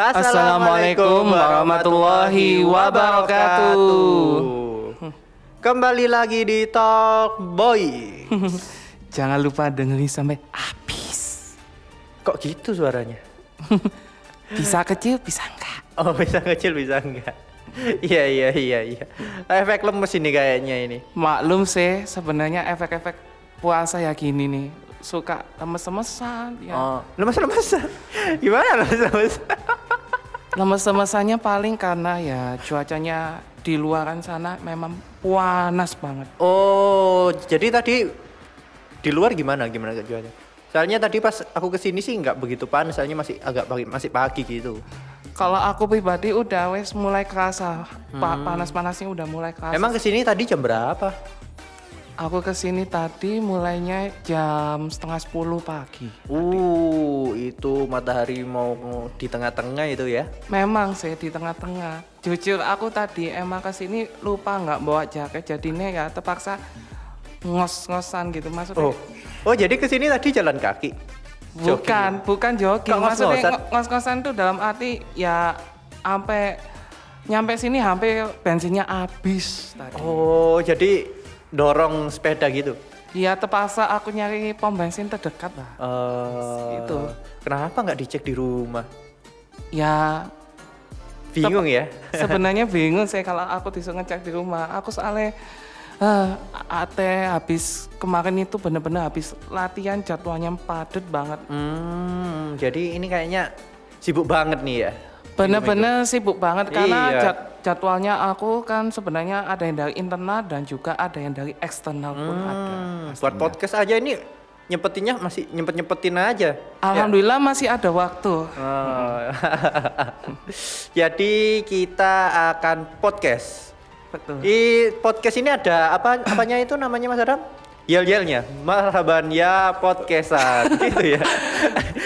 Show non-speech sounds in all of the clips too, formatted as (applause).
Assalamualaikum warahmatullahi wabarakatuh. Kembali lagi di Talk Boy. (laughs) Jangan lupa dengerin sampai habis. Kok gitu suaranya? (laughs) Bisa kecil, bisa enggak. Oh bisa kecil bisa enggak? (laughs) Iya iya iya iya. Efek lemes ini kayaknya ini. Maklum sih sebenarnya efek-efek puasa ya gini nih. Suka lemes-lemesan ya. Oh lemes-lemes. Gimana lemes-lemes? Lemes-lemesannya paling karena ya cuacanya di luaran sana memang panas banget. Oh jadi tadi di luar gimana gimana kejualannya? Soalnya tadi pas aku ke sini sih nggak begitu panas, soalnya masih agak pagi, masih pagi gitu. Kalau aku pribadi udah wes mulai kerasa pa panas-panasnya udah mulai kerasa. Emang ke sini tadi jam berapa? Aku ke sini tadi mulainya jam setengah sepuluh pagi. Uh, itu matahari mau di tengah-tengah itu ya? Memang sih di tengah-tengah. Jujur aku tadi emang ke sini lupa nggak bawa jaket jadinya ya terpaksa ngos-ngosan gitu maksudnya. Oh, oh jadi ke sini tadi jalan kaki? bukan, bukan jogging. Kok Maksudnya ngos-ngosan? ngo- ngos-ngosan tuh dalam arti ya sampai nyampe sini hampir bensinnya habis tadi. Oh, jadi dorong sepeda gitu? Ya terpaksa aku nyari pom bensin terdekat lah. Eh, Itu. Kenapa nggak dicek di rumah? Ya Bingung ya? (laughs) sebenarnya bingung saya kalau aku disuruh ngecek di rumah. Aku soalnya eh ate habis kemarin itu bener-bener habis latihan jadwalnya padet banget. Hmm, jadi ini kayaknya sibuk banget nih ya? Bener-bener sibuk banget karena Iya. jad- jadwalnya aku kan sebenarnya ada yang dari internal dan juga ada yang dari eksternal pun ada. Hmm, buat podcast aja ini nyempetinnya masih nyempet-nyempetin aja. Alhamdulillah masih ada waktu. Oh. (laughs) Jadi kita akan podcast. Betul. Di podcast ini ada apa apanya itu namanya Mas Adam? Yel-yelnya. Marhaban ya podcastan (laughs) gitu ya.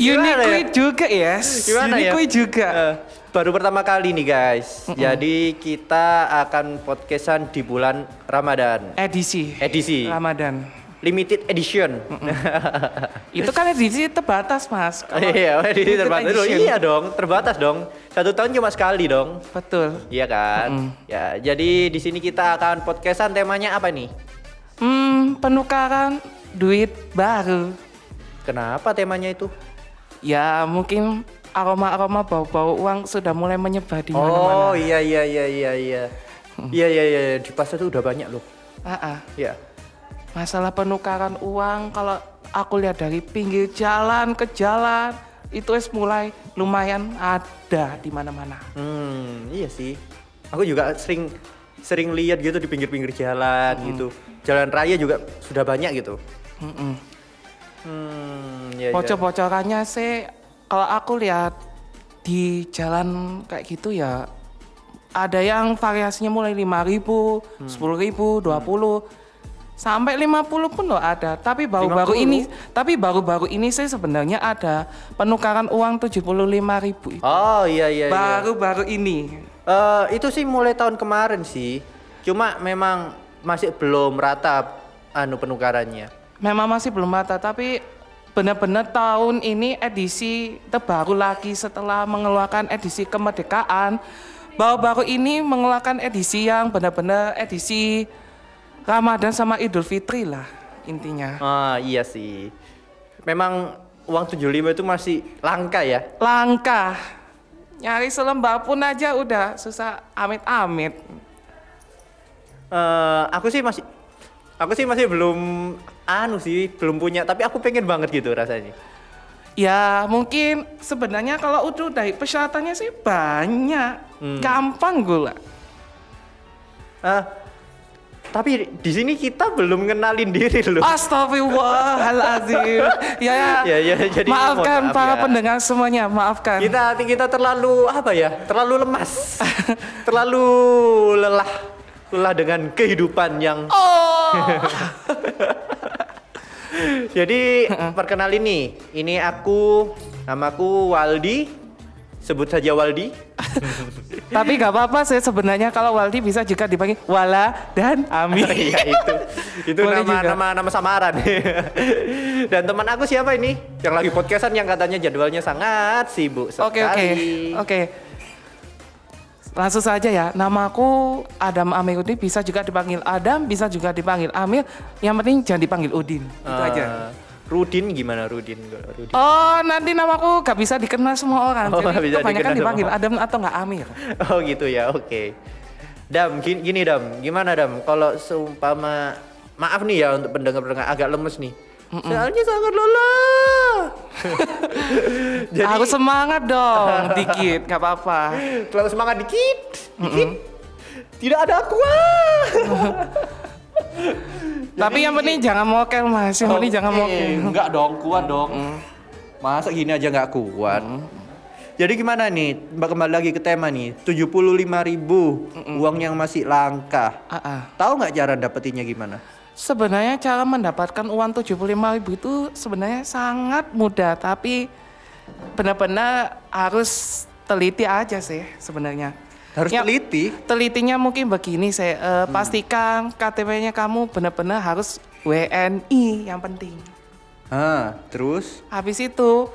Uniquely ya? juga yes. Gimana ya? Uniquely juga. Eh, baru pertama kali nih guys. Jadi kita akan podcastan di bulan Ramadan. Edisi. Edisi Ramadan. limited edition. Itu kan edisi terbatas mas. Kalau Iya, edisi terbatas. Loh, edition. Iya dong, terbatas dong. Satu tahun cuma sekali dong. Betul. Iya kan? Ya, jadi di sini kita akan podcastan temanya apa nih? Hmm, penukaran duit baru. Kenapa temanya itu? Ya mungkin aroma-aroma bau-bau uang sudah mulai menyebar di Oh, mana-mana. iya iya iya iya iya. Iya iya iya di pasar tuh udah banyak loh. Ah, ah. Iya. Masalah penukaran uang kalau aku lihat dari pinggir jalan ke jalan itu es mulai lumayan ada di mana-mana. Hmm, iya sih. Aku juga sering sering lihat gitu di pinggir-pinggir jalan gitu. Jalan raya juga sudah banyak gitu. Mm-mm. Hmm, iya iya. Bocor-bocorannya sih kalau aku lihat di jalan kayak gitu ya ada yang variasinya mulai 5000, 10000, 20 sampai 50 pun loh ada. Tapi baru-baru 50? ini tapi baru-baru ini sih sebenarnya ada penukaran uang 75.000 itu. Oh, iya iya iya. Baru-baru ini. Eh, itu sih mulai tahun kemarin sih. Cuma memang masih belum rata anu penukarannya. Memang masih belum rata tapi benar-benar tahun ini edisi terbaru lagi setelah mengeluarkan edisi kemerdekaan. Baru-baru ini mengeluarkan edisi yang benar-benar edisi Ramadan sama Idul Fitri lah intinya. Ah, iya sih. Memang uang 75 itu masih langka ya. Langka. Nyari selembar pun aja udah susah amit-amit. Eh, aku sih masih aku sih masih belum anu sih, belum punya, tapi aku pengen banget gitu rasanya. Ya mungkin sebenarnya kalau udah dari persyaratannya sih banyak. Gampang gula. Ah, tapi di sini kita belum ngenalin diri loh. Astagfirullahaladzim. ya, ya. (laughs) Ya, ya, jadi maafkan maaf para ya. pendengar semuanya, maafkan. Kita kita terlalu apa ya? Terlalu lemas. (laughs) terlalu lelah. Lelah dengan kehidupan yang Oh. (laughs) Jadi perkenalin nih, ini aku namaku Waldi. Sebut saja Waldi. (laughs) Tapi nggak apa-apa sih sebenarnya kalau Waldi bisa juga dipanggil Wala dan Ami. (laughs) Iya itu. Itu Boleh nama, juga. nama nama samaran. Dan teman aku siapa ini? Yang lagi podcastan yang katanya jadwalnya sangat sibuk Oke oke sekali. oke. Langsung saja ya. Namaku Adam Amiruddin bisa juga dipanggil Adam, bisa juga dipanggil Amir. Yang penting jangan dipanggil Udin. Itu Ah, aja. Rudin gimana Rudin? Rudin. Oh, nanti namaku gak bisa dikenal semua orang. Oh, Jadi bisa kebanyakan dipanggil. Adam atau nggak Amir. Oh gitu ya, oke. Dam, gini, gini Dam, gimana Dam? Kalau seumpama, maaf nih ya untuk pendengar-pendengar agak lemes nih. Soalnya sangat lelah. (laughs) Jadi Harus semangat dong, (laughs) dikit, nggak apa-apa. kalau semangat dikit, dikit, tidak ada kuat. (laughs) Tapi yang penting jangan mokel mas, yang penting jangan Oke, mokel. Enggak dong, kuat dong. Masa gini aja nggak kuat? Jadi gimana nih? Kembali lagi ke tema nih. 75.000 ribu uang yang masih langka. Ah, ah. Tahu nggak cara dapetinnya gimana? Sebenarnya cara mendapatkan uang 75.000 ribu itu sebenarnya sangat mudah, tapi benar-benar harus teliti aja sih sebenarnya. Harus Ya, teliti. Telitinya mungkin begini, saya eh, pastikan KTP-nya kamu benar-benar harus WNI yang penting. Ah, terus? Habis itu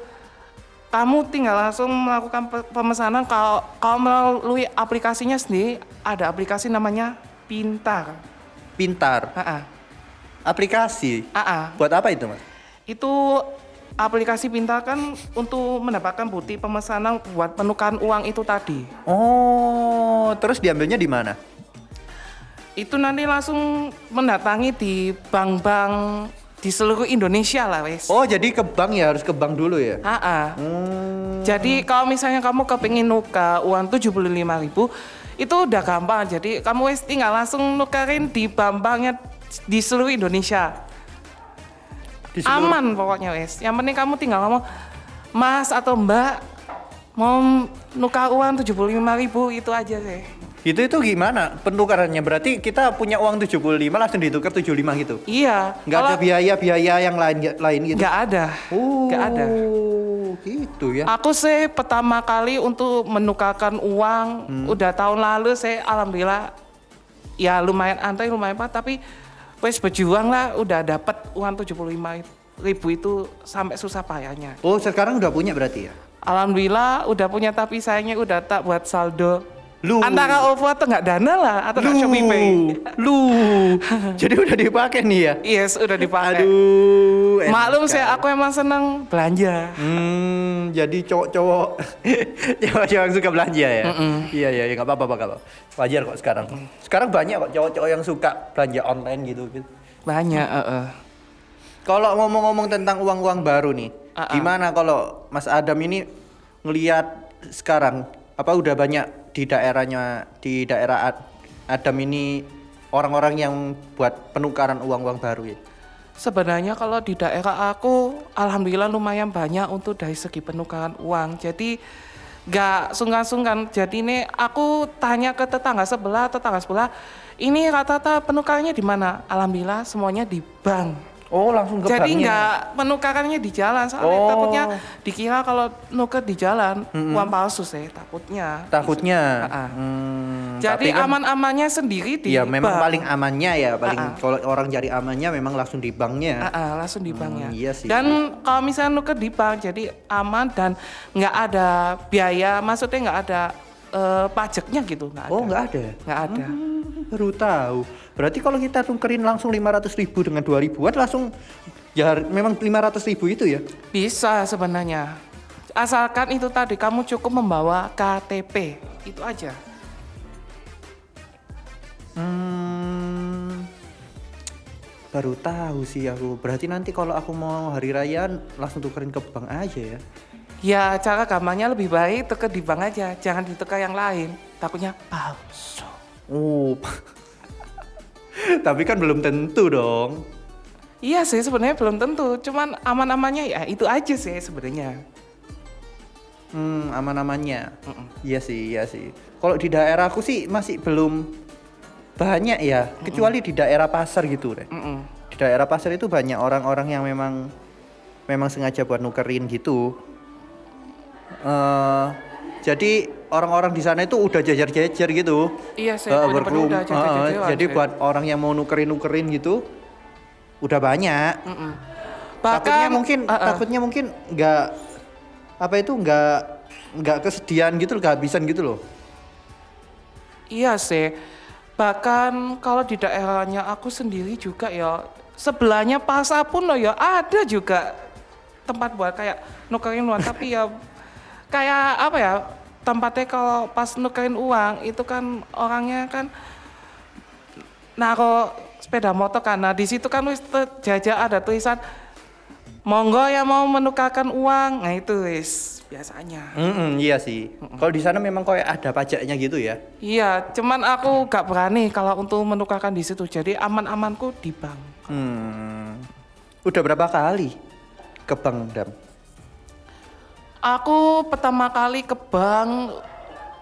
kamu tinggal langsung melakukan pe- pemesanan kalau kalau melalui aplikasinya sendiri ada aplikasi namanya Pintar. Pintar. Ah, ah. Aplikasi. Ah. Buat apa itu, Mas? Itu aplikasi Pintar kan untuk mendapatkan bukti pemesanan buat penukaran uang itu tadi. Oh, terus diambilnya di mana? Itu nanti langsung mendatangi di bank-bank di seluruh Indonesia lah, wes. Oh, jadi ke bank ya, harus ke bank dulu ya? Ah. Hmm. Jadi kalau misalnya kamu kepingin nuka uang 75.000 ribu itu udah gampang. Jadi kamu wes tinggal langsung nukarin di bank-banknya di seluruh Indonesia. Di seluruh- Aman pokoknya wes. Yang penting kamu tinggal ngomong Mas atau Mbak mau nukar uang 75.000 ribu itu aja sih. Itu itu gimana penukarannya? Berarti kita punya uang 75 langsung ditukar 75 gitu. Iya. Nggak ada biaya-biaya yang lain lain gitu. Nggak ada. Oh, Nggak ada. gitu ya. Aku sih pertama kali untuk menukarkan uang Hmm. udah tahun lalu saya alhamdulillah ya lumayan antri lumayan apa tapi wes berjuang lah udah dapat uang 75 ribu itu sampai susah payahnya. Oh, sekarang udah punya berarti ya? Alhamdulillah udah punya tapi sayangnya udah tak buat saldo. Lu. Antara OVO atau nggak dana lah atau nggak Shopee Pay. Lu. (laughs) Jadi udah dipakai nih ya? Yes, udah dipakai. Aduh. Maklum saya aku emang seneng belanja. Hmm, jadi cowok-cowok (laughs) cowok-cowok yang suka belanja ya? Iya iya iya nggak apa-apa apa. Wajar kok sekarang. Sekarang banyak kok cowok-cowok yang suka belanja online gitu. gitu. Banyak, heeh. Kalau ngomong-ngomong tentang uang-uang baru nih, Ah, ah. gimana kalau Mas Adam ini ngelihat sekarang apa udah banyak di daerahnya di daerah Ad- Adam ini orang-orang yang buat penukaran uang-uang baru ya? Sebenarnya kalau di daerah aku, alhamdulillah lumayan banyak untuk dari segi penukaran uang. Jadi nggak sungkan-sungkan. Jadi ini aku tanya ke tetangga sebelah, tetangga sebelah, ini rata-rata penukarannya di mana? Alhamdulillah semuanya di bank. Oh langsung ke Jadi nggak penukarannya di jalan, soalnya Oh. takutnya dikira kalau nuker di jalan uang palsu sih takutnya. Takutnya. Hmm, Jadi kan- aman-amannya sendiri di Iya memang bank. paling amannya ya paling kalau orang cari amannya memang langsung di banknya. Ah, langsung di banknya. iya sih. Dan kalau misalnya nuker di bank, jadi aman dan nggak ada biaya, maksudnya nggak ada eh, pajaknya gitu, nggak ada. Oh nggak ada. Nggak ada. Hmm, baru tahu. Berarti kalau kita tukerin langsung 500 ribu dengan 2 ribuan langsung ya memang 500 ribu itu ya? Bisa sebenarnya. Asalkan itu tadi kamu cukup membawa KTP, itu aja. Hmm, baru tahu sih aku. Berarti nanti kalau aku mau hari raya langsung tukerin ke bank aja ya? Ya cara gampangnya lebih baik tuker di bank aja, jangan ditukar yang lain. Takutnya palsu. Oh. (laughs) Tapi kan belum tentu dong. Iya sih sebenarnya belum tentu, cuman aman-amannya ya itu aja sih sebenarnya. Hmm, aman-amannya. Iya sih, iya sih. Kalau di daerahku sih masih belum banyak ya, kecuali di daerah pasar gitu deh. Mm-mm. Di daerah pasar itu banyak orang-orang yang memang memang sengaja buat nukerin gitu. eh Jadi orang-orang di sana itu udah jajar-jajar gitu. Iya sih, Eh, bener-bener berkerum- udah jajar-jajaran eh, jadi sih. buat orang yang mau nukerin-nukerin gitu udah banyak. Mm-mm. takutnya Bahkan mungkin eh, eh, takutnya mungkin nggak apa itu nggak nggak kesediaan gitu loh, kehabisan gitu loh. Iya sih. Bahkan kalau di daerahnya aku sendiri juga ya sebelahnya pasar pun loh ya ada juga tempat buat kayak nukerin uang (laughs) tapi ya kayak apa ya tempatnya kalau pas nukerin uang itu kan orangnya kan naro sepeda motor kan nah di situ kan wis terjajah ada tulisan monggo yang mau menukarkan uang nah itu wis biasanya Mm-mm, iya sih. Kalau di sana memang kayak ada pajaknya gitu ya. Iya, cuman aku gak berani kalau untuk menukarkan di situ. Jadi aman-amanku di bank. Hmm. Udah berapa kali ke bank dam? Aku pertama kali ke bank,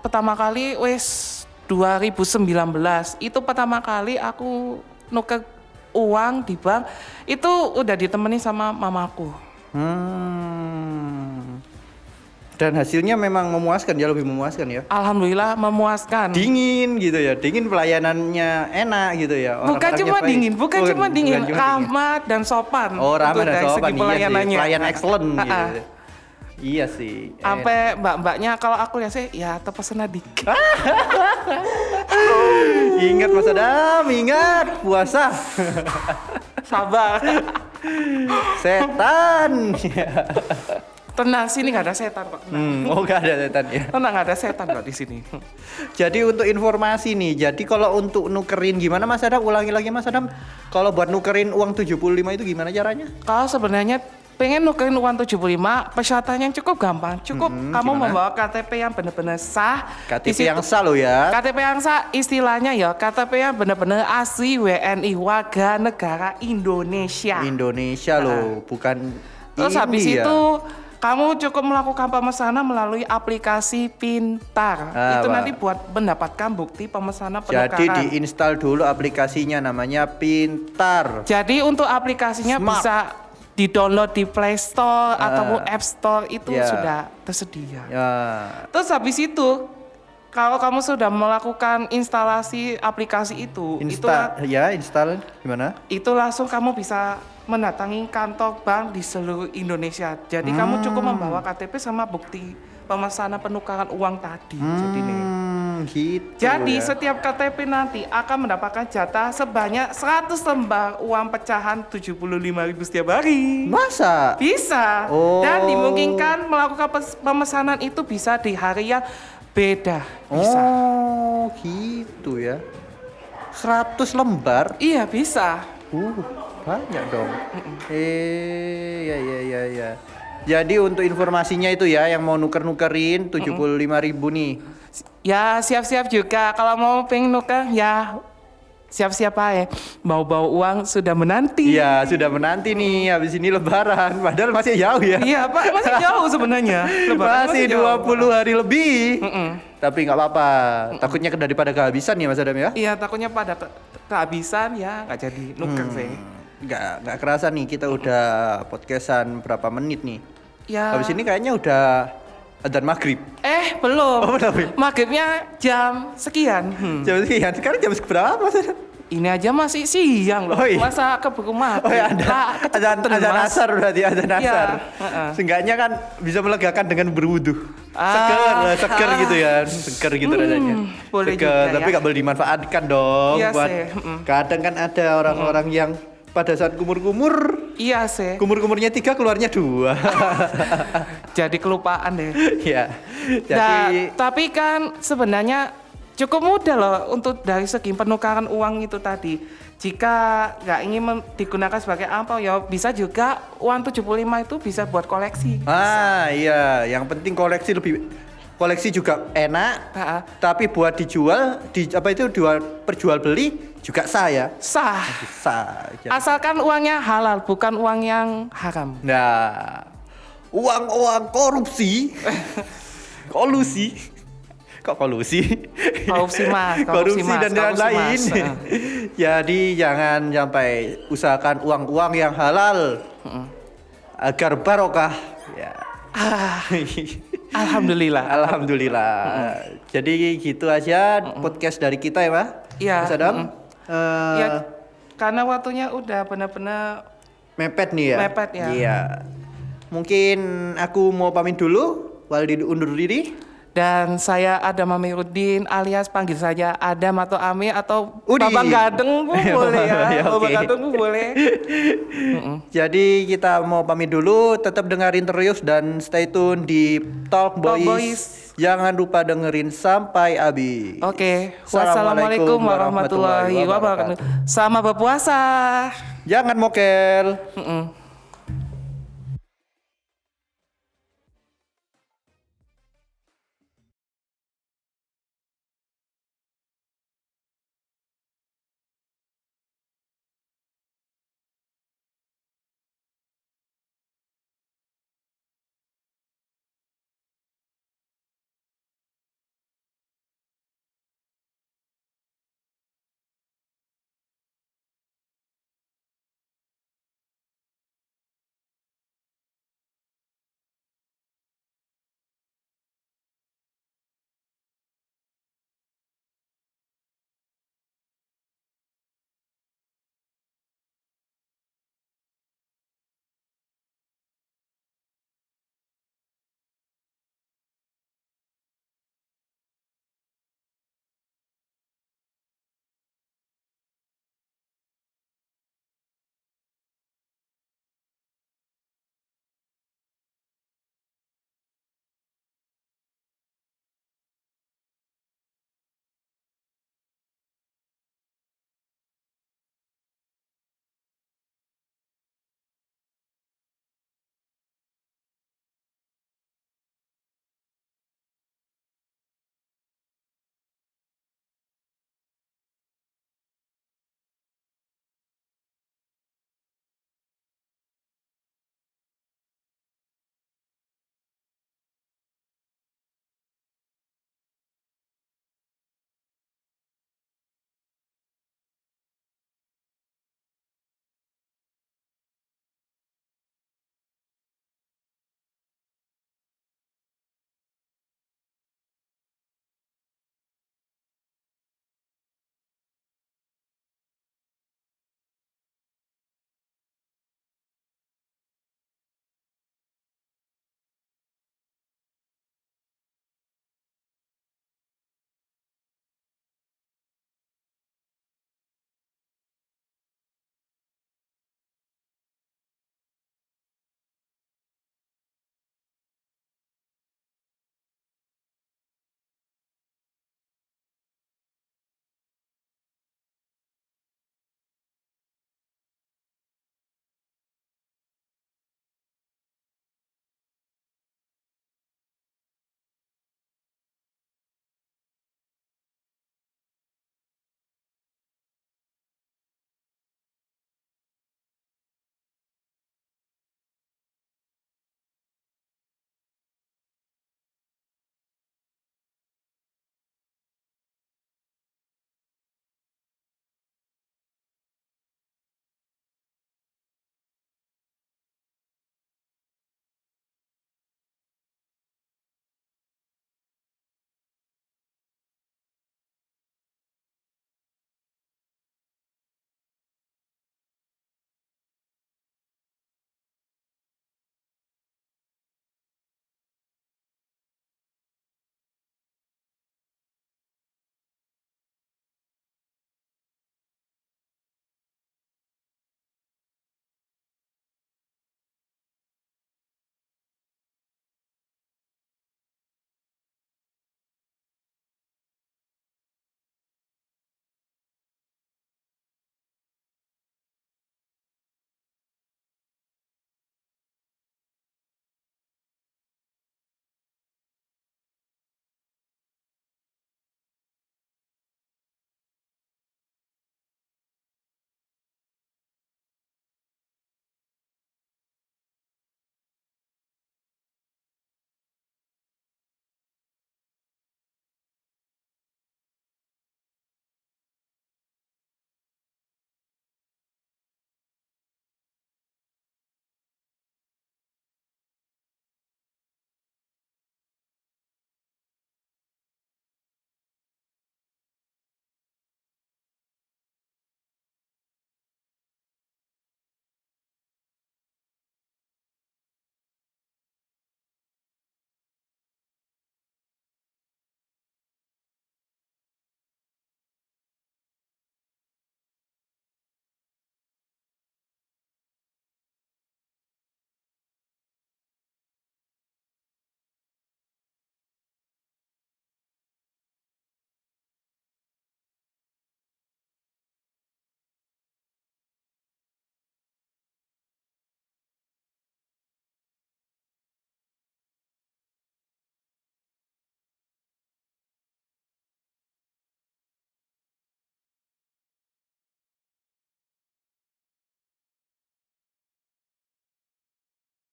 pertama kali wes 2019. Itu pertama kali aku nuker uang di bank. Itu udah ditemani sama mamaku. Hmm. Dan hasilnya memang memuaskan ya lebih memuaskan ya. Alhamdulillah memuaskan. Dingin gitu ya, dingin pelayanannya enak gitu ya. bukan Orang-orangnya cuma baik. dingin, bukan, cuma dingin, cuma ramah dan sopan. Oh ramah dan sopan segi iya sih. pelayanannya. Pelayan excellent gitu. Iya sih. Sampai mbak-mbaknya kalau aku lihat sih ya terpesona dikit. (laughs) Ingat Mas Adam, ingat puasa. Sabar. Setan. Tenang, sini nggak ada setan kok. hmm, oh gak ada setan ya. Tenang, nggak ada setan kok di sini. Jadi untuk informasi nih, jadi kalau untuk nukerin gimana Mas Adam? Ulangi lagi Mas Adam. Kalau buat nukerin uang 75 itu gimana caranya? Kalau sebenarnya pengen nukerin uang 75, persyaratannya cukup gampang. Cukup Mm-mm, kamu gimana? membawa KTP yang benar-benar sah. KTP situ- yang sah loh ya. KTP yang sah istilahnya ya KTP yang benar-benar asli WNI warga negara Indonesia. Indonesia loh, bukan Terus habis India. itu kamu cukup melakukan pemesanan melalui aplikasi Pintar. Ah, itu wah. nanti buat mendapatkan bukti pemesanan penukaran. Jadi diinstal dulu aplikasinya namanya Pintar. Jadi untuk aplikasinya Smart. bisa di-download di Play Store Ah. ataupun App Store itu Ya. sudah tersedia. Ya. Terus habis itu kalau kamu sudah melakukan instalasi aplikasi itu, itu Insta ya install gimana? itu langsung kamu bisa mendatangi kantor bank di seluruh Indonesia. Jadi kamu cukup Hmm. membawa KTP sama bukti pemesanan penukaran uang tadi. Jadi nih. Gitu. Jadi ya. setiap KTP nanti akan mendapatkan jatah sebanyak 100 lembar uang pecahan 75.000 setiap hari. masa? Bisa. Oh. Dan dimungkinkan melakukan pemesanan itu bisa di hari yang beda. Bisa. Oh, gitu ya. 100 lembar. Iya, bisa. Uh, banyak dong. Eh, ya ya ya ya. Jadi untuk informasinya itu ya yang mau nuker-nukerin 75.000 ribu nih. Ya, siap-siap juga kalau mau pengen nuker ya siap-siap aja. Mau bawa uang sudah menanti. Iya, sudah menanti nih habis ini lebaran. Padahal masih jauh ya. Iya, Pak, masih jauh sebenarnya. (laughs) Lebaran masih jauh. 20 hari lebih. Mm-mm. Tapi nggak apa-apa. Takutnya daripada kehabisan ya Mas Adam ya. Iya, takutnya pada ke- kehabisan ya nggak jadi nuker Hmm. sih. Nggak nggak kerasa nih kita udah podcastan berapa menit nih. Ya. Habis ini kayaknya udah adzan maghrib. Eh, belum. Oh, belum ya? Maghribnya jam sekian. Hmm. Jam sekian. Sekarang jam berapa Mas? Ini aja masih siang loh. Oh, iya. Masa keburu mati. Oh ya ada Pak, azan kecepatan, azan Mas. asar berarti azan Iya, asar. heeh. Seenggaknya kan bisa melegakan dengan berwudu. Ah, seger, seger ah. gitu ya, seger gitu rasanya. boleh seger, juga tapi ya. nggak boleh dimanfaatkan dong. Iya buat sih, kadang kan ada orang-orang yang pada saat kumur-kumur, Iya sih. kumur-kumurnya tiga keluarnya dua. (laughs) Jadi kelupaan deh. ya, Nah, jadi tapi kan sebenarnya cukup mudah loh untuk dari segi penukaran uang itu tadi. Jika nggak ingin digunakan sebagai ampau ya bisa juga uang 75 itu bisa buat koleksi. ah iya, yang penting koleksi lebih koleksi juga enak. Ah, ah. Tapi buat dijual, di apa itu jual perjual beli juga sah ya. Sah. Asalkan uangnya halal, bukan uang yang haram. Nah, uang-uang korupsi, (laughs) kolusi, kok kolusi? Korupsi, Mas. (laughs) Korupsi, korupsi Mas. dan lain-lain. (laughs) Jadi jangan sampai usahakan uang-uang yang halal agar barokah. Ya. Ah, Alhamdulillah. Alhamdulillah. Jadi gitu aja podcast dari kita ya, Pak. Iya, Mas Adam. mm-mm. Eh, Ya, karena waktunya udah benar-benar mepet nih ya. Mepet ya. Iya. Mungkin aku mau pamit dulu. Waldi undur diri. Dan saya Adam Amiruddin alias panggil saja Adam atau Ami atau Udi. Babang (laughs) Gadeng pun boleh ya. Ya, Babang oke. Gadeng boleh. Jadi kita mau pamit dulu, tetap dengerin terus dan stay tune di Talk Boys. Boys. Jangan lupa dengerin sampai habis. Oke, Assalamualaikum wassalamualaikum warahmatullahi wabarakatuh. Sama berpuasa. Jangan mokel. Mm-mm.